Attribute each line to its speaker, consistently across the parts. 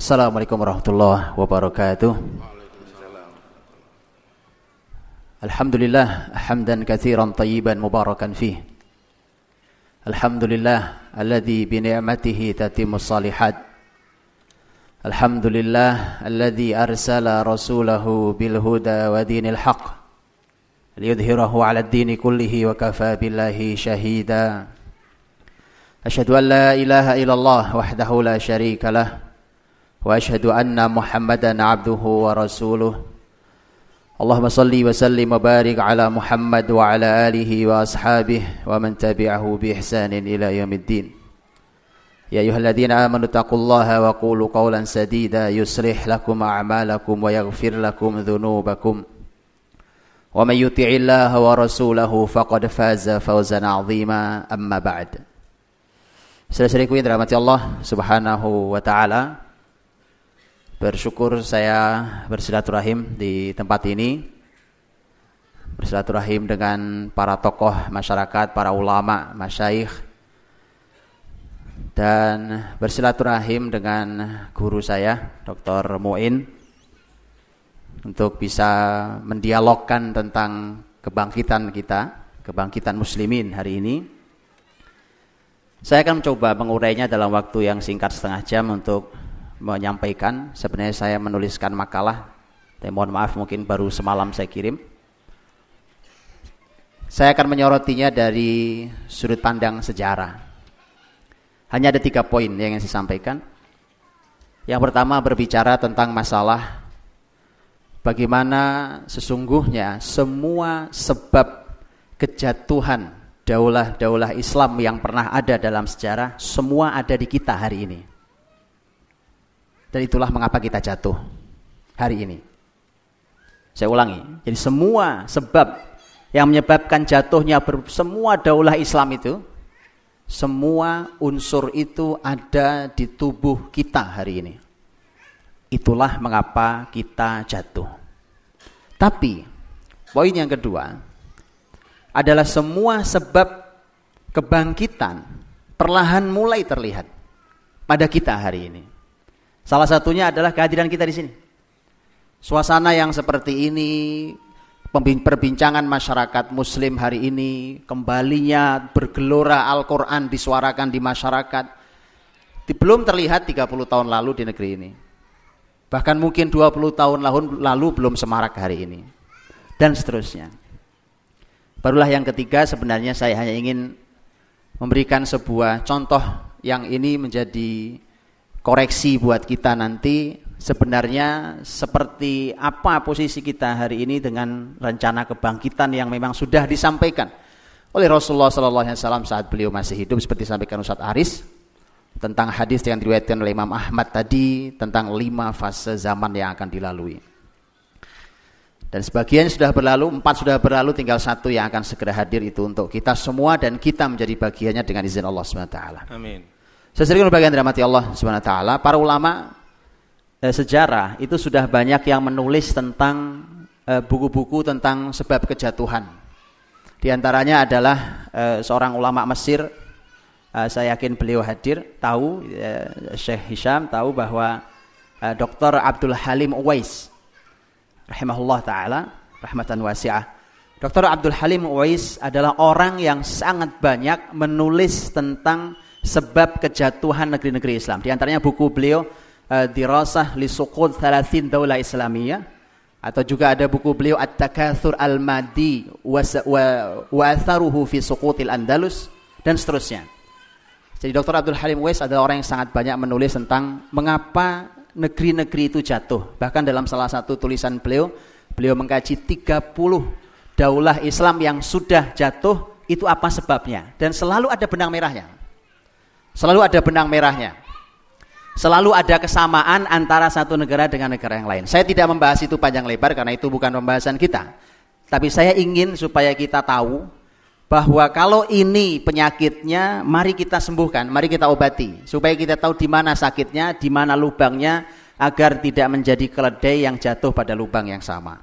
Speaker 1: Assalamualaikum warahmatullahi wabarakatuh. Alhamdulillah hamdan katsiran tayyiban mubarakan fih. Alhamdulillah alladzi bi ni'matihi salihat. Alhamdulillah alladzi arsala rasulahu bil huda wa dinil haqq liyudhhirahu 'ala ad-dini kullihi wa kafa billahi shahida. Asyhadu an la ilaha illallah wahdahu la syarika lah. وأشهد أن محمدا عبده ورسوله. اللهم صل وسلم وبارك على محمد وعلى آله وأصحابه ومن تبعه بإحسان إلى يوم الدين. يا أيها الذين آمنوا اتقوا الله وقولوا قولا سديدا يصلح لكم أعمالكم ويغفر لكم ذنوبكم. ومن يطع الله ورسوله فقد فاز فوزا عظيما. أما بعد. Saudara-saudariku Allah Subhanahu wa taala, Bersyukur saya bersilaturahim di tempat ini Bersilaturahim dengan para tokoh masyarakat, para ulama, masyaikh Dan bersilaturahim dengan guru saya, Dr. Muin Untuk bisa mendialogkan tentang kebangkitan kita Kebangkitan muslimin hari ini Saya akan mencoba mengurainya dalam waktu yang singkat setengah jam untuk menyampaikan. Sebenarnya saya menuliskan makalah, tapi mohon maaf mungkin baru semalam saya kirim. Saya akan menyorotinya dari sudut pandang sejarah. Hanya ada tiga poin yang ingin saya sampaikan. Yang pertama berbicara tentang masalah bagaimana sesungguhnya semua sebab kejatuhan daulah-daulah Islam yang pernah ada dalam sejarah semua ada di kita hari ini. Dan itulah mengapa kita jatuh hari ini. Saya ulangi. Jadi semua sebab yang menyebabkan jatuhnya semua daulah Islam itu, semua unsur itu ada di tubuh kita hari ini. Itulah mengapa kita jatuh. Tapi poin yang kedua adalah semua sebab kebangkitan perlahan mulai terlihat pada kita hari ini. Salah satunya adalah kehadiran kita di sini. Suasana yang seperti ini, perbincangan masyarakat muslim hari ini, kembalinya bergelora Al-Quran disuarakan di masyarakat, belum terlihat 30 tahun lalu di negeri ini. Bahkan mungkin 20 tahun lalu belum semarak hari ini. Dan seterusnya. Barulah yang ketiga sebenarnya saya hanya ingin memberikan sebuah contoh yang ini menjadi koreksi buat kita nanti sebenarnya seperti apa posisi kita hari ini dengan rencana kebangkitan yang memang sudah disampaikan oleh Rasulullah Sallallahu Alaihi Wasallam saat beliau masih hidup seperti sampaikan Ustadz Aris tentang hadis yang diriwayatkan oleh Imam Ahmad tadi tentang lima fase zaman yang akan dilalui. Dan sebagian sudah berlalu, empat sudah berlalu, tinggal satu yang akan segera hadir itu untuk kita semua dan kita menjadi bagiannya dengan izin Allah SWT. Amin. Sesuai bagian dirahmati Allah Subhanahu wa taala, para ulama eh, sejarah itu sudah banyak yang menulis tentang eh, buku-buku eh, tentang sebab kejatuhan. Di antaranya adalah eh, seorang ulama Mesir eh, saya yakin beliau hadir, tahu eh, Syekh Hisham tahu bahwa eh, Dr. Abdul Halim Uwais rahimahullah taala rahmatan wasi'ah. Dr. Abdul Halim Uwais adalah orang yang sangat banyak menulis tentang sebab kejatuhan negeri-negeri Islam. Di antaranya buku beliau uh, Dirasah li Suqud Thalathin Daulah Islamiyah atau juga ada buku beliau At-Takatsur Al-Madi wa Atharuhu fi Suqutil Andalus dan seterusnya. Jadi Dr. Abdul Halim Wes adalah orang yang sangat banyak menulis tentang mengapa negeri-negeri itu jatuh. Bahkan dalam salah satu tulisan beliau, beliau mengkaji 30 daulah Islam yang sudah jatuh, itu apa sebabnya. Dan selalu ada benang merahnya. Selalu ada benang merahnya. Selalu ada kesamaan antara satu negara dengan negara yang lain. Saya tidak membahas itu panjang lebar karena itu bukan pembahasan kita. Tapi saya ingin supaya kita tahu bahwa kalau ini penyakitnya, mari kita sembuhkan, mari kita obati. Supaya kita tahu di mana sakitnya, di mana lubangnya, agar tidak menjadi keledai yang jatuh pada lubang yang sama.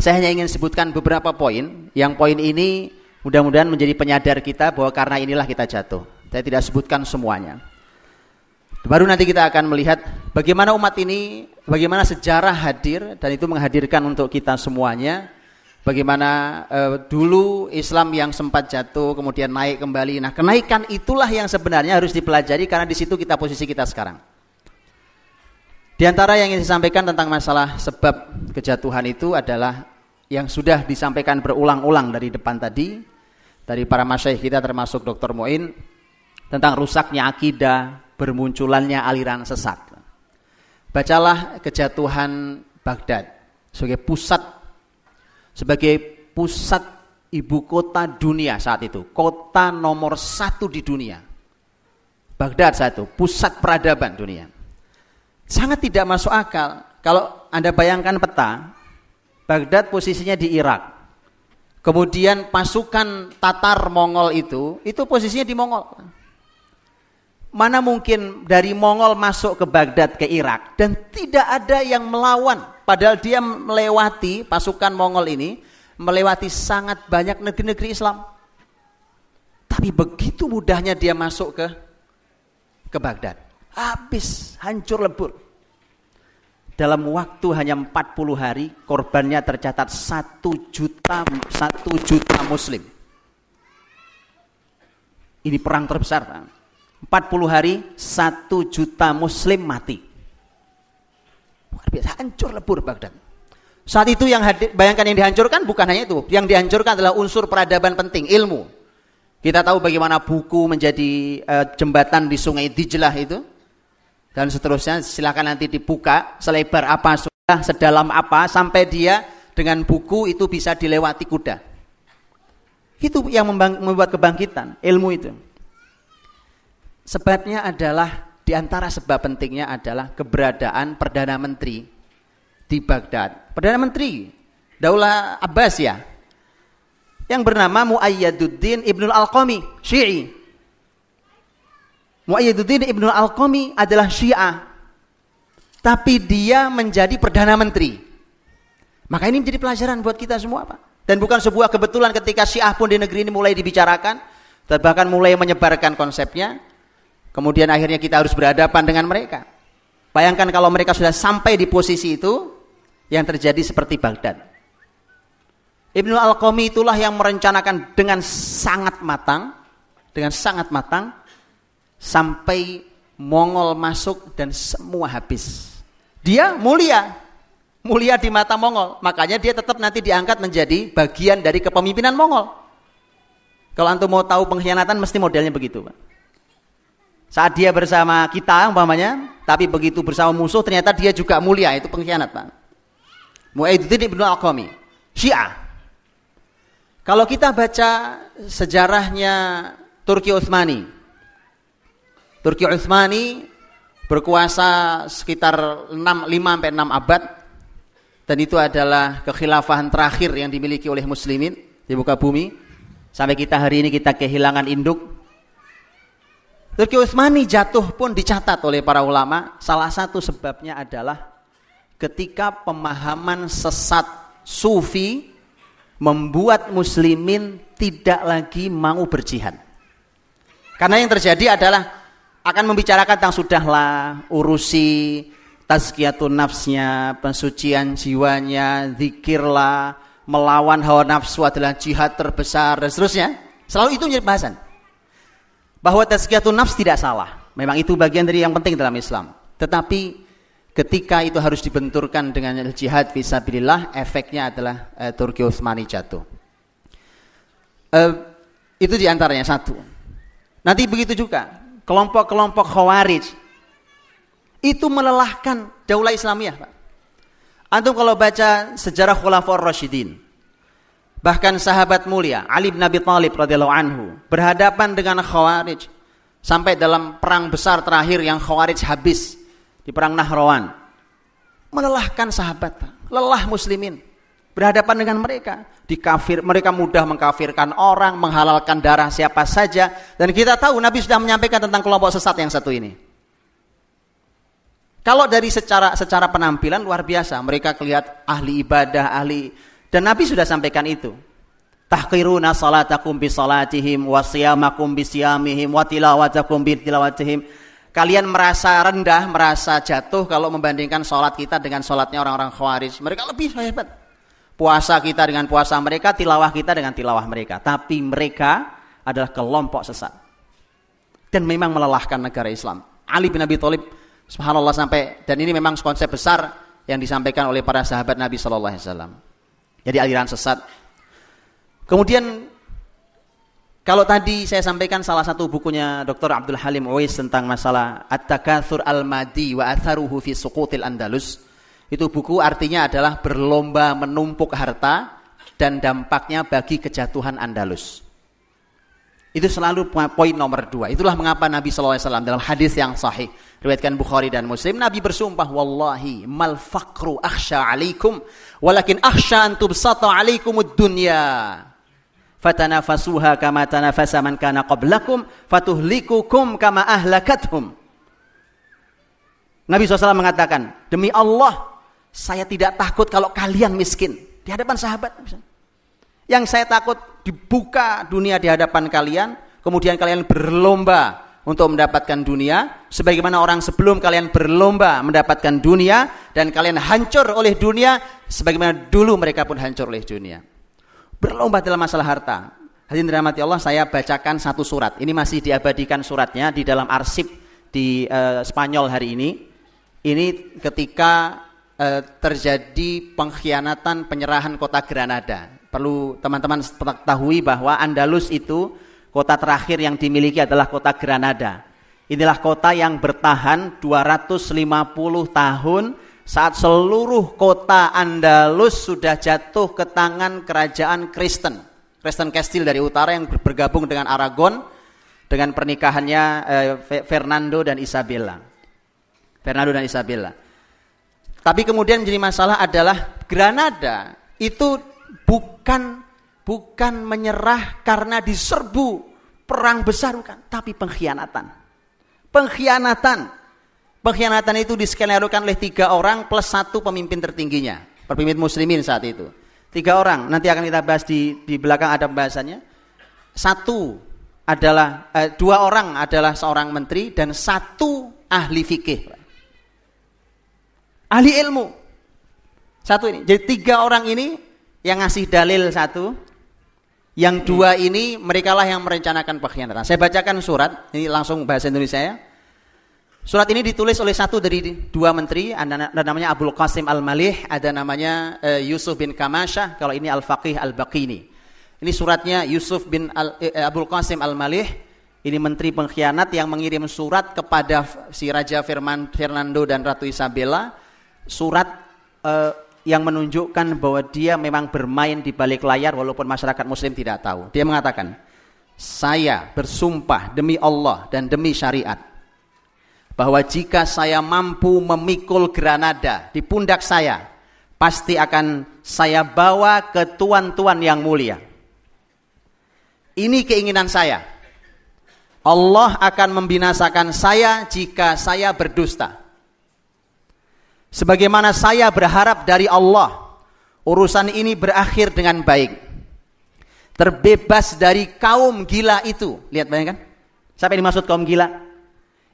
Speaker 1: Saya hanya ingin sebutkan beberapa poin, yang poin ini mudah-mudahan menjadi penyadar kita bahwa karena inilah kita jatuh. Saya tidak sebutkan semuanya. Baru nanti kita akan melihat bagaimana umat ini, bagaimana sejarah hadir dan itu menghadirkan untuk kita semuanya. Bagaimana uh, dulu Islam yang sempat jatuh kemudian naik kembali. Nah, kenaikan itulah yang sebenarnya harus dipelajari karena di situ kita posisi kita sekarang. Di antara yang ingin disampaikan tentang masalah sebab kejatuhan itu adalah yang sudah disampaikan berulang-ulang dari depan tadi dari para masyaikh kita termasuk Dr. Moin tentang rusaknya akidah, bermunculannya aliran sesat. Bacalah kejatuhan Baghdad sebagai pusat sebagai pusat ibu kota dunia saat itu, kota nomor satu di dunia. Baghdad saat itu, pusat peradaban dunia. Sangat tidak masuk akal kalau Anda bayangkan peta, Baghdad posisinya di Irak. Kemudian pasukan Tatar Mongol itu, itu posisinya di Mongol. Mana mungkin dari Mongol masuk ke Baghdad ke Irak dan tidak ada yang melawan Padahal dia melewati pasukan Mongol ini melewati sangat banyak negeri-negeri Islam. Tapi begitu mudahnya dia masuk ke ke Baghdad. Habis, hancur lebur. Dalam waktu hanya 40 hari, korbannya tercatat satu juta, satu juta muslim. Ini perang terbesar. 40 hari, satu juta muslim mati. Luar biasa, hancur lebur Baghdad. Saat itu yang hadir, bayangkan yang dihancurkan bukan hanya itu. Yang dihancurkan adalah unsur peradaban penting, ilmu. Kita tahu bagaimana buku menjadi uh, jembatan di sungai Dijlah itu. Dan seterusnya, silakan nanti dibuka selebar apa sudah, sedalam apa, sampai dia dengan buku itu bisa dilewati kuda. Itu yang membuat kebangkitan, ilmu itu. Sebabnya adalah di antara sebab pentingnya adalah keberadaan Perdana Menteri di Baghdad. Perdana Menteri Daulah Abbas ya, yang bernama Muayyaduddin Ibnul Al-Qami, Syi'i. Muayyaduddin Ibnul Al-Qami adalah Syiah. Tapi dia menjadi Perdana Menteri. Maka ini menjadi pelajaran buat kita semua Pak. Dan bukan sebuah kebetulan ketika Syiah pun di negeri ini mulai dibicarakan. Dan bahkan mulai menyebarkan konsepnya. Kemudian akhirnya kita harus berhadapan dengan mereka. Bayangkan kalau mereka sudah sampai di posisi itu, yang terjadi seperti Baghdad. Ibnu Al-Qami itulah yang merencanakan dengan sangat matang, dengan sangat matang, sampai Mongol masuk dan semua habis. Dia mulia, mulia di mata Mongol, makanya dia tetap nanti diangkat menjadi bagian dari kepemimpinan Mongol. Kalau antum mau tahu pengkhianatan mesti modelnya begitu, Pak. Saat dia bersama kita umpamanya, tapi begitu bersama musuh ternyata dia juga mulia, itu pengkhianat, Pak. Mu'aiduddin Ibnu Al-Qami, Syiah. Kalau kita baca sejarahnya Turki Utsmani. Turki Utsmani berkuasa sekitar 6 5 sampai 6 abad dan itu adalah kekhilafahan terakhir yang dimiliki oleh muslimin di muka bumi. Sampai kita hari ini kita kehilangan induk Turki Utsmani jatuh pun dicatat oleh para ulama. Salah satu sebabnya adalah ketika pemahaman sesat sufi membuat muslimin tidak lagi mau berjihad. Karena yang terjadi adalah akan membicarakan tentang sudahlah urusi tazkiyatun nafsnya, pensucian jiwanya, zikirlah, melawan hawa nafsu adalah jihad terbesar dan seterusnya. Selalu itu menjadi bahasan bahwa tazkiyatun nafs tidak salah. Memang itu bagian dari yang penting dalam Islam. Tetapi ketika itu harus dibenturkan dengan jihad fisabilillah, efeknya adalah uh, Turki Utsmani jatuh. Uh, itu di antaranya satu. Nanti begitu juga kelompok-kelompok Khawarij itu melelahkan daulah Islamiyah. Antum kalau baca sejarah Khulafaur Rasyidin, Bahkan sahabat mulia Ali bin Abi Thalib radhiyallahu anhu berhadapan dengan Khawarij sampai dalam perang besar terakhir yang Khawarij habis di perang Nahrawan. Melelahkan sahabat, lelah muslimin berhadapan dengan mereka. Dikafir, mereka mudah mengkafirkan orang, menghalalkan darah siapa saja dan kita tahu Nabi sudah menyampaikan tentang kelompok sesat yang satu ini. Kalau dari secara secara penampilan luar biasa, mereka kelihatan ahli ibadah, ahli dan Nabi sudah sampaikan itu. Tahqiruna salatakum bi salatihim wa siyamakum bi siyamihim wa tilawatakum bi tilawatihim. kalian merasa rendah, merasa jatuh kalau membandingkan sholat kita dengan sholatnya orang-orang khawarij. Mereka lebih hebat. Puasa kita dengan puasa mereka, tilawah kita dengan tilawah mereka. Tapi mereka adalah kelompok sesat. Dan memang melelahkan negara Islam. Ali bin Abi Thalib, subhanallah sampai, dan ini memang konsep besar yang disampaikan oleh para sahabat Nabi Shallallahu Alaihi Wasallam. Jadi aliran sesat. Kemudian kalau tadi saya sampaikan salah satu bukunya Dr. Abdul Halim Uwais tentang masalah At-Takatsur Al-Madi wa Atharuhu fi Suqutil Andalus. Itu buku artinya adalah berlomba menumpuk harta dan dampaknya bagi kejatuhan Andalus. Itu selalu poin nomor dua. Itulah mengapa Nabi SAW dalam hadis yang sahih. Riwayatkan Bukhari dan Muslim. Nabi bersumpah, Wallahi mal fakru akhsha alaikum. Walakin akhsha antubsata alaikumud dunya fatanafasuha kama tanafasa man kana qablakum fatuhlikukum kama ahlakathum. Nabi SAW mengatakan, demi Allah, saya tidak takut kalau kalian miskin. Di hadapan sahabat. Yang saya takut dibuka dunia di hadapan kalian, kemudian kalian berlomba untuk mendapatkan dunia, sebagaimana orang sebelum kalian berlomba mendapatkan dunia, dan kalian hancur oleh dunia, sebagaimana dulu mereka pun hancur oleh dunia. Berlomba dalam masalah harta. Hadirin dirahmati Allah, saya bacakan satu surat. Ini masih diabadikan suratnya di dalam arsip di uh, Spanyol hari ini. Ini ketika uh, terjadi pengkhianatan penyerahan kota Granada. Perlu teman-teman ketahui bahwa Andalus itu kota terakhir yang dimiliki adalah kota Granada. Inilah kota yang bertahan 250 tahun saat seluruh kota Andalus sudah jatuh ke tangan kerajaan Kristen. Kristen Castile dari utara yang bergabung dengan Aragon dengan pernikahannya eh, Fernando dan Isabella. Fernando dan Isabella. Tapi kemudian menjadi masalah adalah Granada itu bukan bukan menyerah karena diserbu perang besar bukan, tapi pengkhianatan. Pengkhianatan Pengkhianatan itu diskenarukan oleh tiga orang plus satu pemimpin tertingginya. Pemimpin muslimin saat itu. Tiga orang, nanti akan kita bahas di, di belakang ada pembahasannya. Satu adalah, eh, dua orang adalah seorang menteri dan satu ahli fikih. Ahli ilmu. Satu ini. Jadi tiga orang ini yang ngasih dalil satu, yang dua ini merekalah yang merencanakan pengkhianatan. Saya bacakan surat, ini langsung bahasa Indonesia ya. Surat ini ditulis oleh satu dari dua menteri, ada namanya Abdul Qasim Al-Malih, ada namanya uh, Yusuf bin Kamasyah, kalau ini Al-Faqih Al-Baqini. Ini suratnya Yusuf bin Al, uh, Abdul Qasim Al-Malih, ini menteri pengkhianat yang mengirim surat kepada si Raja Firman, Fernando dan Ratu Isabella, surat uh, yang menunjukkan bahwa dia memang bermain di balik layar walaupun masyarakat muslim tidak tahu. Dia mengatakan, saya bersumpah demi Allah dan demi syariat bahwa jika saya mampu memikul Granada di pundak saya, pasti akan saya bawa ke tuan-tuan yang mulia. Ini keinginan saya. Allah akan membinasakan saya jika saya berdusta. Sebagaimana saya berharap dari Allah, urusan ini berakhir dengan baik. Terbebas dari kaum gila itu. Lihat bayangkan. Siapa yang dimaksud kaum gila?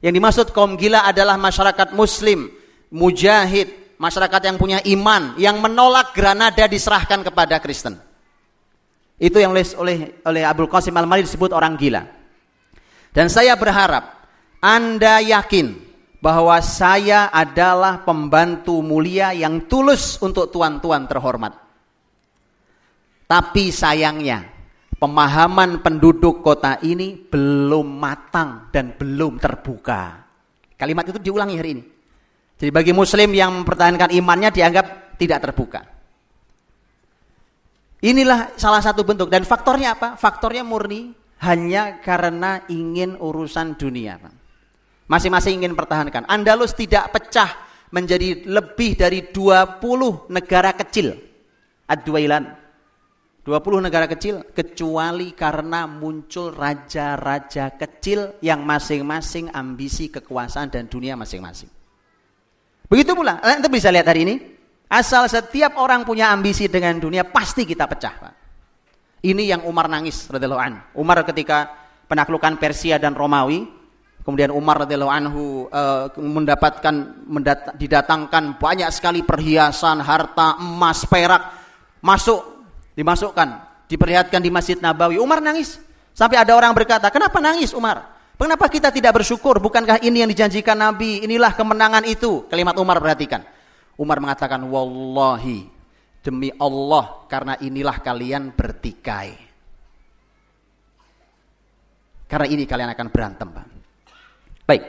Speaker 1: Yang dimaksud kaum gila adalah masyarakat muslim, mujahid, masyarakat yang punya iman, yang menolak Granada diserahkan kepada Kristen. Itu yang oleh oleh, oleh Abdul Qasim Al-Mali disebut orang gila. Dan saya berharap Anda yakin bahwa saya adalah pembantu mulia yang tulus untuk tuan-tuan terhormat. Tapi sayangnya pemahaman penduduk kota ini belum matang dan belum terbuka. Kalimat itu diulangi hari ini. Jadi bagi muslim yang mempertahankan imannya dianggap tidak terbuka. Inilah salah satu bentuk dan faktornya apa? Faktornya murni hanya karena ingin urusan dunia. Masing-masing ingin pertahankan. Andalus tidak pecah menjadi lebih dari 20 negara kecil. Ad-Duailan 20 negara kecil kecuali karena muncul raja-raja kecil yang masing-masing ambisi kekuasaan dan dunia masing-masing. Begitu pula, Anda bisa lihat hari ini, asal setiap orang punya ambisi dengan dunia pasti kita pecah, Pak. Ini yang Umar nangis radhiyallahu. Umar ketika penaklukan Persia dan Romawi, Kemudian Umar radhiyallahu anhu uh, mendapatkan didatangkan banyak sekali perhiasan, harta, emas, perak masuk dimasukkan, diperlihatkan di Masjid Nabawi. Umar nangis. Sampai ada orang berkata, "Kenapa nangis Umar? Kenapa kita tidak bersyukur? Bukankah ini yang dijanjikan Nabi? Inilah kemenangan itu." Kalimat Umar perhatikan. Umar mengatakan, "Wallahi, demi Allah, karena inilah kalian bertikai." Karena ini kalian akan berantem, Pak. Baik.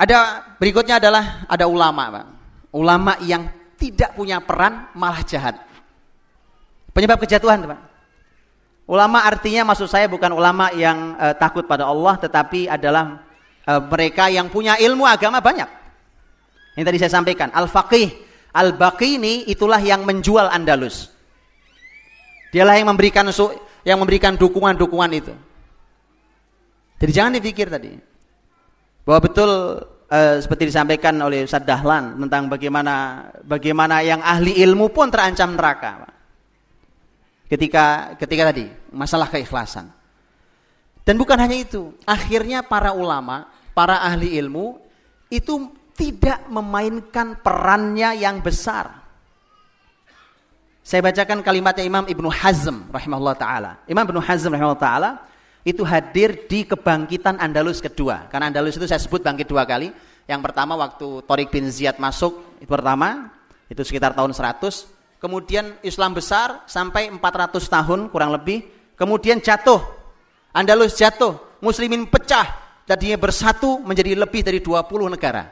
Speaker 1: Ada berikutnya adalah ada ulama, Pak. Ulama yang tidak punya peran malah jahat. Penyebab kejatuhan, Pak. Ulama artinya maksud saya bukan ulama yang uh, takut pada Allah tetapi adalah uh, mereka yang punya ilmu agama banyak. Yang tadi saya sampaikan, al-faqih, al-baqini itulah yang menjual Andalus. Dialah yang memberikan yang memberikan dukungan-dukungan itu. Jadi jangan dipikir tadi bahwa betul uh, seperti disampaikan oleh Ustaz Dahlan tentang bagaimana bagaimana yang ahli ilmu pun terancam neraka. Ketika ketika tadi masalah keikhlasan. Dan bukan hanya itu, akhirnya para ulama, para ahli ilmu itu tidak memainkan perannya yang besar. Saya bacakan kalimatnya Imam Ibnu Hazm rahimahullah taala. Imam Ibnu Hazm rahimahullah taala itu hadir di kebangkitan Andalus kedua. Karena Andalus itu saya sebut bangkit dua kali. Yang pertama waktu Torik bin Ziyad masuk, itu pertama, itu sekitar tahun 100. Kemudian Islam besar sampai 400 tahun kurang lebih. Kemudian jatuh, Andalus jatuh, muslimin pecah. Tadinya bersatu menjadi lebih dari 20 negara.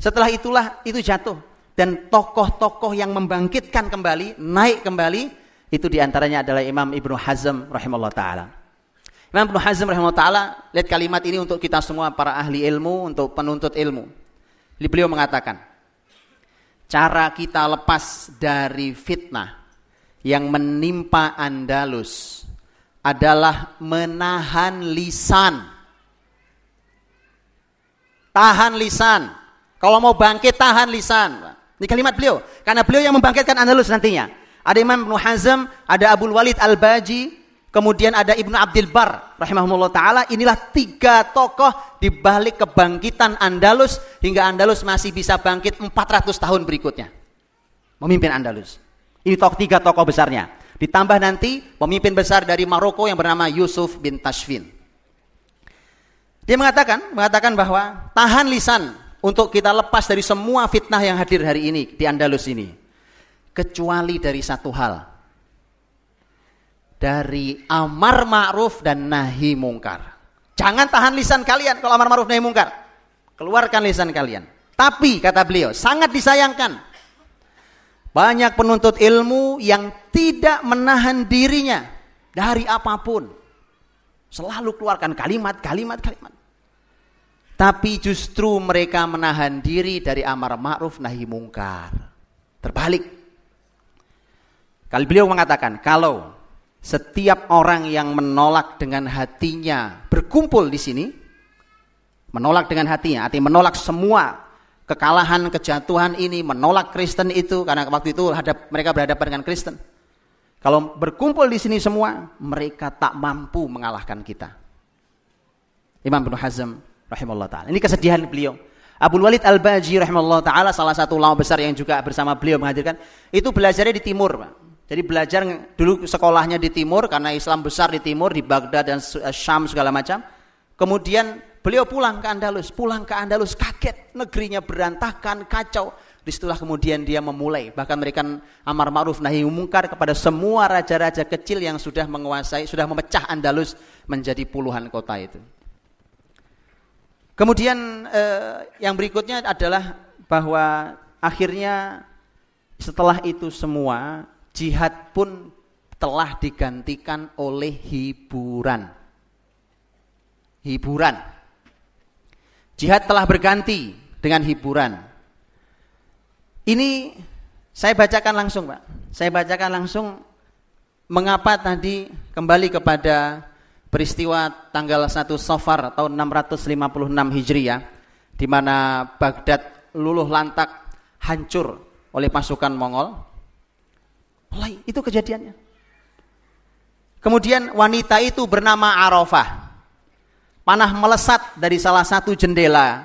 Speaker 1: Setelah itulah itu jatuh. Dan tokoh-tokoh yang membangkitkan kembali, naik kembali, itu di antaranya adalah Imam Ibnu Hazm rahimahullah taala. Imam Ibnu Hazm rahimahullah taala, lihat kalimat ini untuk kita semua para ahli ilmu, untuk penuntut ilmu. Beliau mengatakan, cara kita lepas dari fitnah yang menimpa Andalus adalah menahan lisan. Tahan lisan. Kalau mau bangkit tahan lisan. Ini kalimat beliau. Karena beliau yang membangkitkan Andalus nantinya. Ada Imam Ibnu Hazm, ada Abu Walid Al-Baji, kemudian ada Ibnu Abdul Bar rahimahullah taala. Inilah tiga tokoh di balik kebangkitan Andalus hingga Andalus masih bisa bangkit 400 tahun berikutnya. Memimpin Andalus. Ini tokoh tiga tokoh besarnya. Ditambah nanti pemimpin besar dari Maroko yang bernama Yusuf bin Tashfin. Dia mengatakan, mengatakan bahwa tahan lisan untuk kita lepas dari semua fitnah yang hadir hari ini di Andalus ini kecuali dari satu hal. Dari amar ma'ruf dan nahi mungkar. Jangan tahan lisan kalian kalau amar ma'ruf nahi mungkar. Keluarkan lisan kalian. Tapi kata beliau, sangat disayangkan. Banyak penuntut ilmu yang tidak menahan dirinya dari apa pun. Selalu keluarkan kalimat, kalimat, kalimat. Tapi justru mereka menahan diri dari amar ma'ruf nahi mungkar. Terbalik. Kali beliau mengatakan, kalau setiap orang yang menolak dengan hatinya berkumpul di sini, menolak dengan hatinya, artinya menolak semua kekalahan, kejatuhan ini, menolak Kristen itu, karena waktu itu hadap, mereka berhadapan dengan Kristen. Kalau berkumpul di sini semua, mereka tak mampu mengalahkan kita. Imam bin Hazm rahimahullah ta'ala. Ini kesedihan beliau. Abu Walid Al-Baji rahimahullah ta'ala, salah satu ulama besar yang juga bersama beliau menghadirkan, itu belajarnya di timur. Jadi belajar dulu sekolahnya di timur karena Islam besar di timur di Baghdad dan eh, Syam segala macam. Kemudian beliau pulang ke Andalus, pulang ke Andalus kaget negerinya berantakan, kacau. Di situlah kemudian dia memulai bahkan memberikan amar ma'ruf nahi mungkar kepada semua raja-raja kecil yang sudah menguasai, sudah memecah Andalus menjadi puluhan kota itu. Kemudian eh, yang berikutnya adalah bahwa akhirnya setelah itu semua jihad pun telah digantikan oleh hiburan. Hiburan. Jihad telah berganti dengan hiburan. Ini saya bacakan langsung, Pak. Saya bacakan langsung mengapa tadi kembali kepada peristiwa tanggal 1 Safar tahun 656 Hijriah di mana Baghdad luluh lantak hancur oleh pasukan Mongol Mulai, itu kejadiannya. Kemudian wanita itu bernama Arafah. Panah melesat dari salah satu jendela,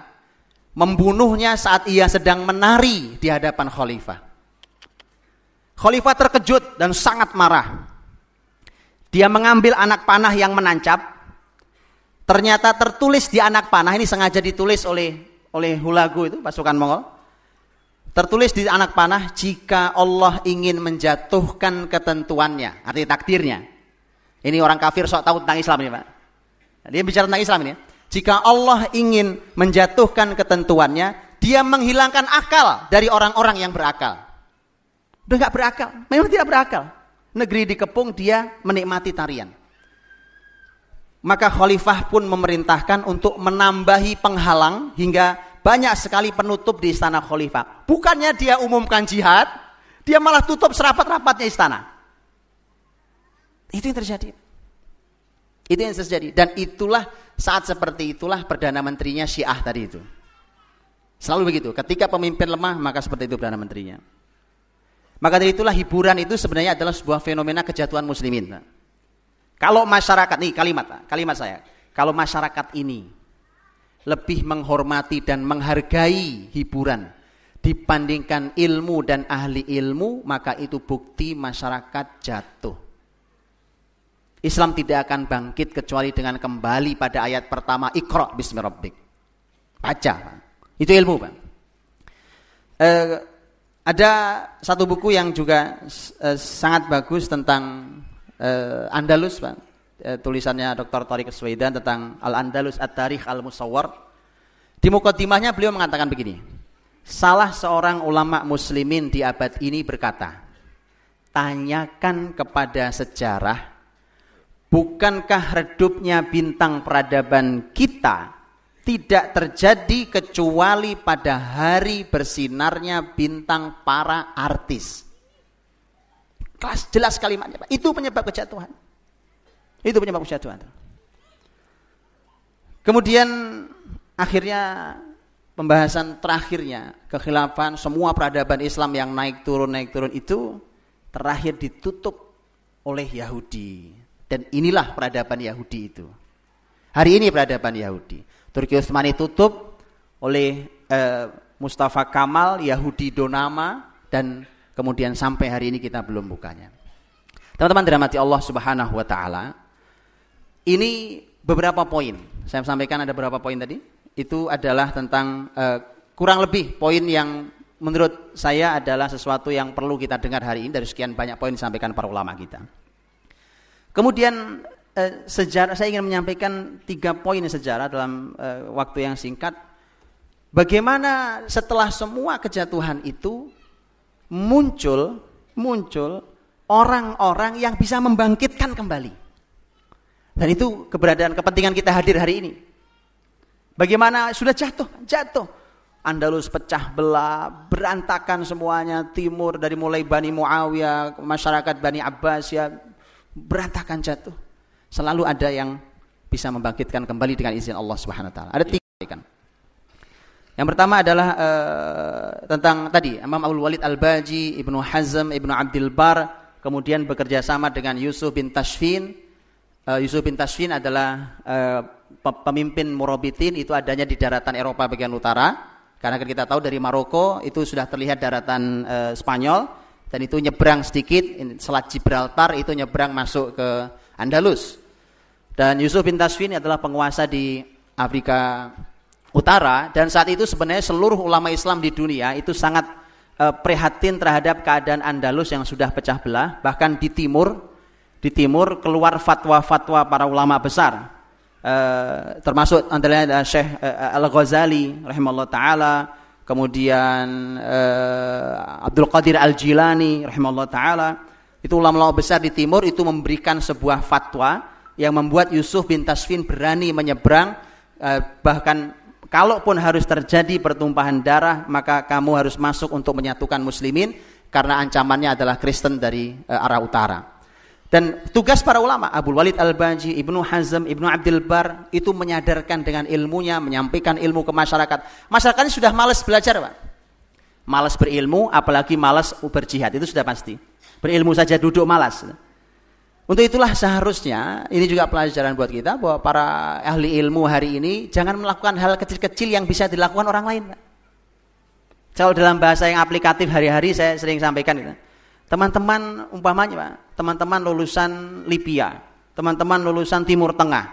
Speaker 1: membunuhnya saat ia sedang menari di hadapan khalifah. Khalifah terkejut dan sangat marah. Dia mengambil anak panah yang menancap. Ternyata tertulis di anak panah ini sengaja ditulis oleh oleh Hulagu itu pasukan Mongol. Tertulis di anak panah jika Allah ingin menjatuhkan ketentuannya, arti takdirnya. Ini orang kafir sok tahu tentang Islam ini, Pak. Dia bicara tentang Islam ini. Jika Allah ingin menjatuhkan ketentuannya, dia menghilangkan akal dari orang-orang yang berakal. Udah nggak berakal, memang tidak berakal. Negeri dikepung dia menikmati tarian. Maka khalifah pun memerintahkan untuk menambahi penghalang hingga banyak sekali penutup di istana khalifah. Bukannya dia umumkan jihad, dia malah tutup serapat-rapatnya istana. Itu yang terjadi. Itu yang terjadi. Dan itulah saat seperti itulah Perdana Menterinya Syiah tadi itu. Selalu begitu. Ketika pemimpin lemah, maka seperti itu Perdana Menterinya. Maka dari itulah hiburan itu sebenarnya adalah sebuah fenomena kejatuhan muslimin. Kalau masyarakat, nih kalimat, kalimat saya. Kalau masyarakat ini lebih menghormati dan menghargai hiburan dibandingkan ilmu dan ahli ilmu, maka itu bukti masyarakat jatuh. Islam tidak akan bangkit kecuali dengan kembali pada ayat pertama Iqra bismi rabbik. Baca. Itu ilmu, Pak. Eh, ada satu buku yang juga eh, sangat bagus tentang eh, Andalus, Pak. Eh, tulisannya Dr. Tariq Swaidan tentang Al-Andalus At-Tarikh Al-Musawwar. Di mukadimahnya beliau mengatakan begini. Salah seorang ulama muslimin di abad ini berkata, tanyakan kepada sejarah Bukankah redupnya bintang peradaban kita tidak terjadi kecuali pada hari bersinarnya bintang para artis? Kelas jelas kalimatnya, Pak. Itu penyebab kejatuhan. Itu penyebab kejatuhan. Kemudian akhirnya pembahasan terakhirnya kekhilafan semua peradaban Islam yang naik turun naik turun itu terakhir ditutup oleh Yahudi dan inilah peradaban Yahudi itu. Hari ini peradaban Yahudi. Turki Utsmani tutup oleh eh, Mustafa Kamal, Yahudi Donama, dan kemudian sampai hari ini kita belum bukanya. Teman-teman dirahmati Allah Subhanahu wa taala. Ini beberapa poin. Saya sampaikan ada beberapa poin tadi. Itu adalah tentang eh, kurang lebih poin yang menurut saya adalah sesuatu yang perlu kita dengar hari ini dari sekian banyak poin disampaikan para ulama kita. Kemudian eh, sejarah saya ingin menyampaikan tiga poin sejarah dalam eh, waktu yang singkat. Bagaimana setelah semua kejatuhan itu muncul muncul orang-orang yang bisa membangkitkan kembali. Dan itu keberadaan kepentingan kita hadir hari ini. Bagaimana sudah jatuh, jatuh. Andalus pecah belah, berantakan semuanya, timur dari mulai Bani Muawiyah, masyarakat Bani Abbas ya berantakan jatuh. Selalu ada yang bisa membangkitkan kembali dengan izin Allah Subhanahu wa taala. Ada tiga kan. Yang pertama adalah uh, tentang tadi Imam Abdul Walid Al-Baji, Ibnu Hazm, Ibnu Abdul Bar, kemudian bekerja sama dengan Yusuf bin Tashfin. Uh, Yusuf bin Tashfin adalah uh, pemimpin Murabitin itu adanya di daratan Eropa bagian utara. Karena kita tahu dari Maroko itu sudah terlihat daratan uh, Spanyol dan itu nyebrang sedikit Selat Gibraltar itu nyebrang masuk ke Andalus dan Yusuf bin Tasfin adalah penguasa di Afrika Utara dan saat itu sebenarnya seluruh ulama Islam di dunia itu sangat prihatin terhadap keadaan Andalus yang sudah pecah belah bahkan di timur di timur keluar fatwa-fatwa para ulama besar. Uh, termasuk antara Syekh uh, Al-Ghazali rahimahullah taala. Kemudian uh, Abdul Qadir Al-Jilani rahimahullah taala. Itu ulama-ulama besar di timur itu memberikan sebuah fatwa yang membuat Yusuf bin Tasfin berani menyeberang. Uh, bahkan kalaupun harus terjadi pertumpahan darah maka kamu harus masuk untuk menyatukan muslimin karena ancamannya adalah Kristen dari uh, arah utara. Dan tugas para ulama, Abu Walid Al-Baji, Ibnu Hazm, Ibnu Abdul Bar, itu menyadarkan dengan ilmunya, menyampaikan ilmu ke masyarakat. Masyarakat ini sudah malas belajar, Pak. Malas berilmu, apalagi malas berjihad, itu sudah pasti. Berilmu saja duduk malas. Untuk itulah seharusnya ini juga pelajaran buat kita bahwa para ahli ilmu hari ini jangan melakukan hal kecil-kecil yang bisa dilakukan orang lain. Kalau dalam bahasa yang aplikatif hari-hari saya sering sampaikan itu. Teman-teman umpamanya, teman-teman lulusan Libya, teman-teman lulusan Timur Tengah.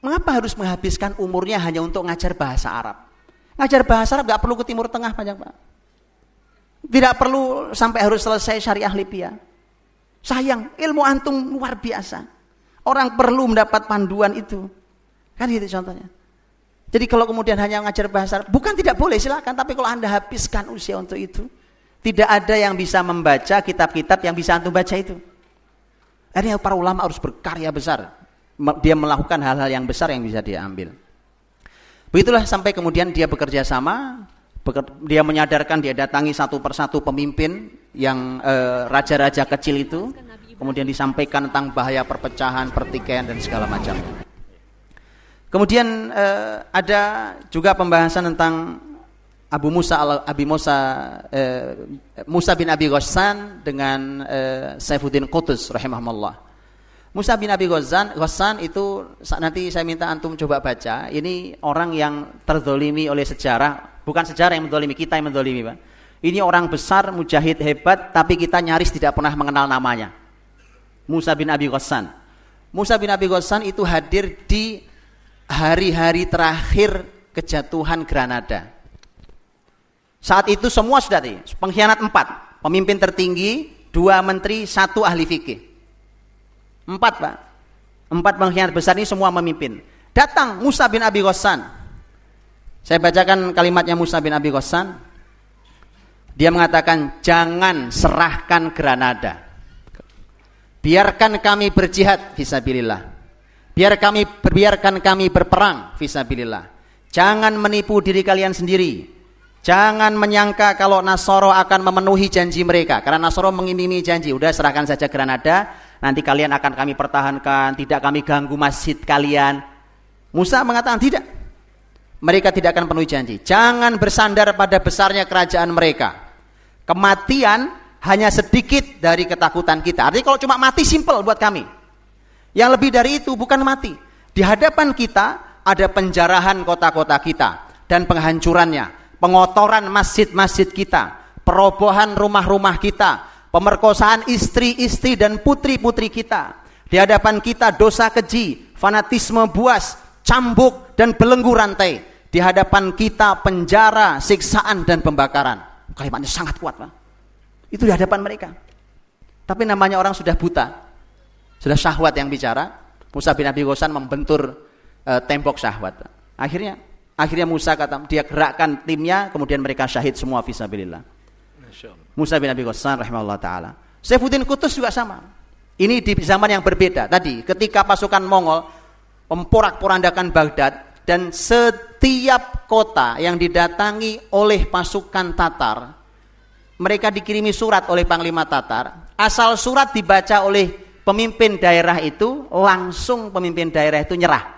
Speaker 1: Mengapa harus menghabiskan umurnya hanya untuk ngajar bahasa Arab? Ngajar bahasa Arab nggak perlu ke Timur Tengah banyak Pak. Tidak perlu sampai harus selesai syariah Libya. Sayang, ilmu antum luar biasa. Orang perlu mendapat panduan itu. Kan gitu contohnya. Jadi kalau kemudian hanya mengajar bahasa bukan tidak boleh silakan, tapi kalau Anda habiskan usia untuk itu, tidak ada yang bisa membaca kitab-kitab yang bisa antum baca itu. Akhirnya para ulama harus berkarya besar. Dia melakukan hal-hal yang besar yang bisa dia ambil. Begitulah sampai kemudian dia bekerja sama dia menyadarkan dia datangi satu persatu pemimpin yang eh, raja-raja kecil itu kemudian disampaikan tentang bahaya perpecahan, pertikaian dan segala macam. Kemudian eh, ada juga pembahasan tentang Abu Musa al Abi Musa eh, Musa bin Abi Ghassan dengan eh, Saifuddin Qutus rahimahullah. Musa bin Abi Ghassan, Ghassan itu nanti saya minta antum coba baca. Ini orang yang terzolimi oleh sejarah, bukan sejarah yang mendolimi, kita yang mendolimi, Pak. Ini orang besar, mujahid hebat, tapi kita nyaris tidak pernah mengenal namanya. Musa bin Abi Ghassan. Musa bin Abi Ghassan itu hadir di hari-hari terakhir kejatuhan Granada. Saat itu semua sudah di pengkhianat empat, pemimpin tertinggi, dua menteri, satu ahli fikih. Empat pak. Empat pengkhianat besar ini semua memimpin. Datang Musa bin Abi Ghassan. Saya bacakan kalimatnya Musa bin Abi Ghassan. Dia mengatakan, jangan serahkan Granada. Biarkan kami berjihad visabilillah. Biar kami biarkan kami berperang visabilillah. Jangan menipu diri kalian sendiri. Jangan menyangka kalau Nasoro akan memenuhi janji mereka. Karena Nasoro mengimimi janji. Udah serahkan saja Granada nanti kalian akan kami pertahankan, tidak kami ganggu masjid kalian. Musa mengatakan tidak. Mereka tidak akan penuhi janji. Jangan bersandar pada besarnya kerajaan mereka. Kematian hanya sedikit dari ketakutan kita. Artinya kalau cuma mati simple buat kami. Yang lebih dari itu bukan mati. Di hadapan kita ada penjarahan kota-kota kita dan penghancurannya, pengotoran masjid-masjid kita, perobohan rumah-rumah kita, pemerkosaan istri-istri dan putri-putri kita. Di hadapan kita dosa keji, fanatisme buas, cambuk dan belenggu rantai. Di hadapan kita penjara, siksaan dan pembakaran. Kalimatnya sangat kuat, Pak. Itu di hadapan mereka. Tapi namanya orang sudah buta. Sudah syahwat yang bicara. Musa bin Abi Ghosan membentur e, tembok syahwat. Akhirnya akhirnya Musa kata dia gerakkan timnya kemudian mereka syahid semua fisabilillah. Musa bin Abi Ghassan rahimahullah taala. Saifuddin Kutus juga sama. Ini di zaman yang berbeda. Tadi ketika pasukan Mongol memporak-porandakan Baghdad dan setiap kota yang didatangi oleh pasukan Tatar mereka dikirimi surat oleh Panglima Tatar. Asal surat dibaca oleh pemimpin daerah itu, langsung pemimpin daerah itu nyerah.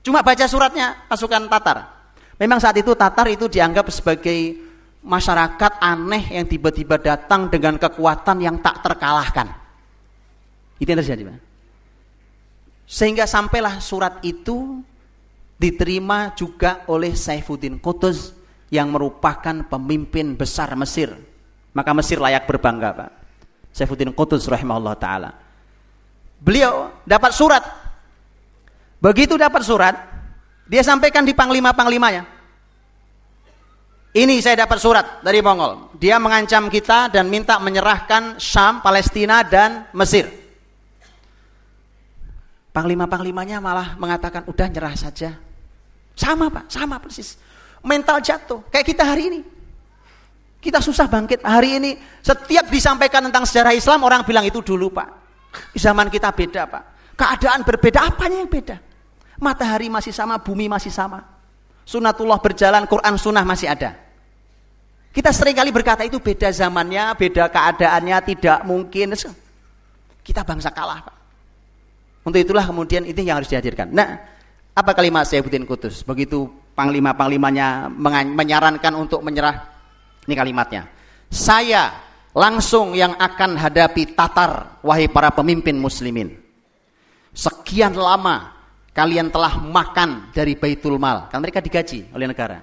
Speaker 1: Cuma baca suratnya pasukan Tatar. Memang saat itu Tatar itu dianggap sebagai masyarakat aneh yang tiba-tiba datang dengan kekuatan yang tak terkalahkan. Itu yang terjadi. Sehingga sampailah surat itu diterima juga oleh Saifuddin Qutuz yang merupakan pemimpin besar Mesir. Maka Mesir layak berbangga, Pak. Saifuddin Qutuz rahimahullah taala. Beliau dapat surat. Begitu dapat surat, dia sampaikan di panglima-panglimanya. Ini saya dapat surat dari Mongol. Dia mengancam kita dan minta menyerahkan Syam, Palestina dan Mesir. Panglima-panglimanya malah mengatakan udah nyerah saja. Sama Pak, sama persis. Mental jatuh kayak kita hari ini. Kita susah bangkit hari ini. Setiap disampaikan tentang sejarah Islam orang bilang itu dulu Pak. Zaman kita beda Pak. Keadaan berbeda, apanya yang beda? Matahari masih sama, bumi masih sama. Sunatullah berjalan, Quran sunnah masih ada. Kita sering kali berkata itu beda zamannya, beda keadaannya, tidak mungkin. Kita bangsa kalah. Untuk itulah kemudian itu yang harus dihadirkan. Nah, apa kalimat Sayyiduddin Kutus? Begitu panglima-panglimanya menyarankan untuk menyerah. Ini kalimatnya. Saya langsung yang akan hadapi Tatar, wahai para pemimpin muslimin. Sekian lama kalian telah makan dari Baitul Mal, kan mereka digaji oleh negara.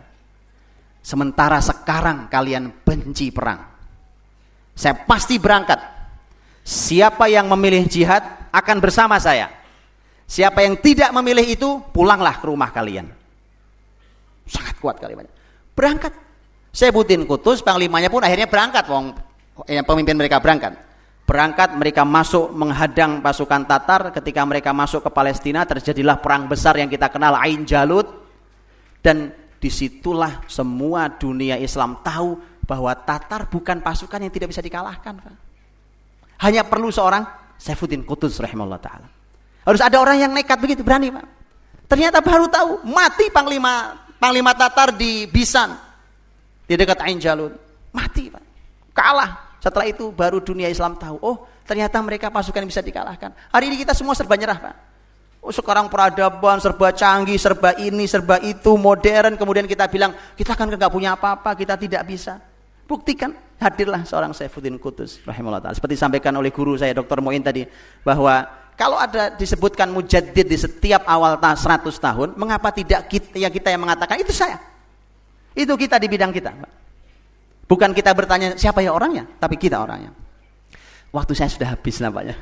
Speaker 1: Sementara sekarang kalian benci perang. Saya pasti berangkat. Siapa yang memilih jihad akan bersama saya. Siapa yang tidak memilih itu, pulanglah ke rumah kalian. Sangat kuat kalimatnya. Berangkat. Saya butin kutus, panglimanya pun akhirnya berangkat. Wong, yang pemimpin mereka berangkat. Berangkat mereka masuk menghadang pasukan Tatar. Ketika mereka masuk ke Palestina terjadilah perang besar yang kita kenal Ain Jalut. Dan di situlah semua dunia Islam tahu bahwa Tatar bukan pasukan yang tidak bisa dikalahkan. Hanya perlu seorang Saifuddin Qutuz rahimahullah ta'ala. Harus ada orang yang nekat begitu, berani Pak. Ternyata baru tahu, mati Panglima Panglima Tatar di Bisan. Di dekat Ain Jalut. Mati Pak. Kalah. Setelah itu baru dunia Islam tahu, oh ternyata mereka pasukan yang bisa dikalahkan. Hari ini kita semua serba nyerah Pak. Oh sekarang peradaban serba canggih, serba ini, serba itu, modern. Kemudian kita bilang, kita kan nggak punya apa-apa, kita tidak bisa. Buktikan, hadirlah seorang Saifuddin Kudus rahimahullah ta'ala. Seperti disampaikan oleh guru saya Dr. Moin tadi bahwa kalau ada disebutkan mujaddid di setiap awal ta 100 tahun, mengapa tidak kita, ya kita yang mengatakan itu saya? Itu kita di bidang kita. Bukan kita bertanya siapa ya orangnya, tapi kita orangnya. Waktu saya sudah habis nampaknya.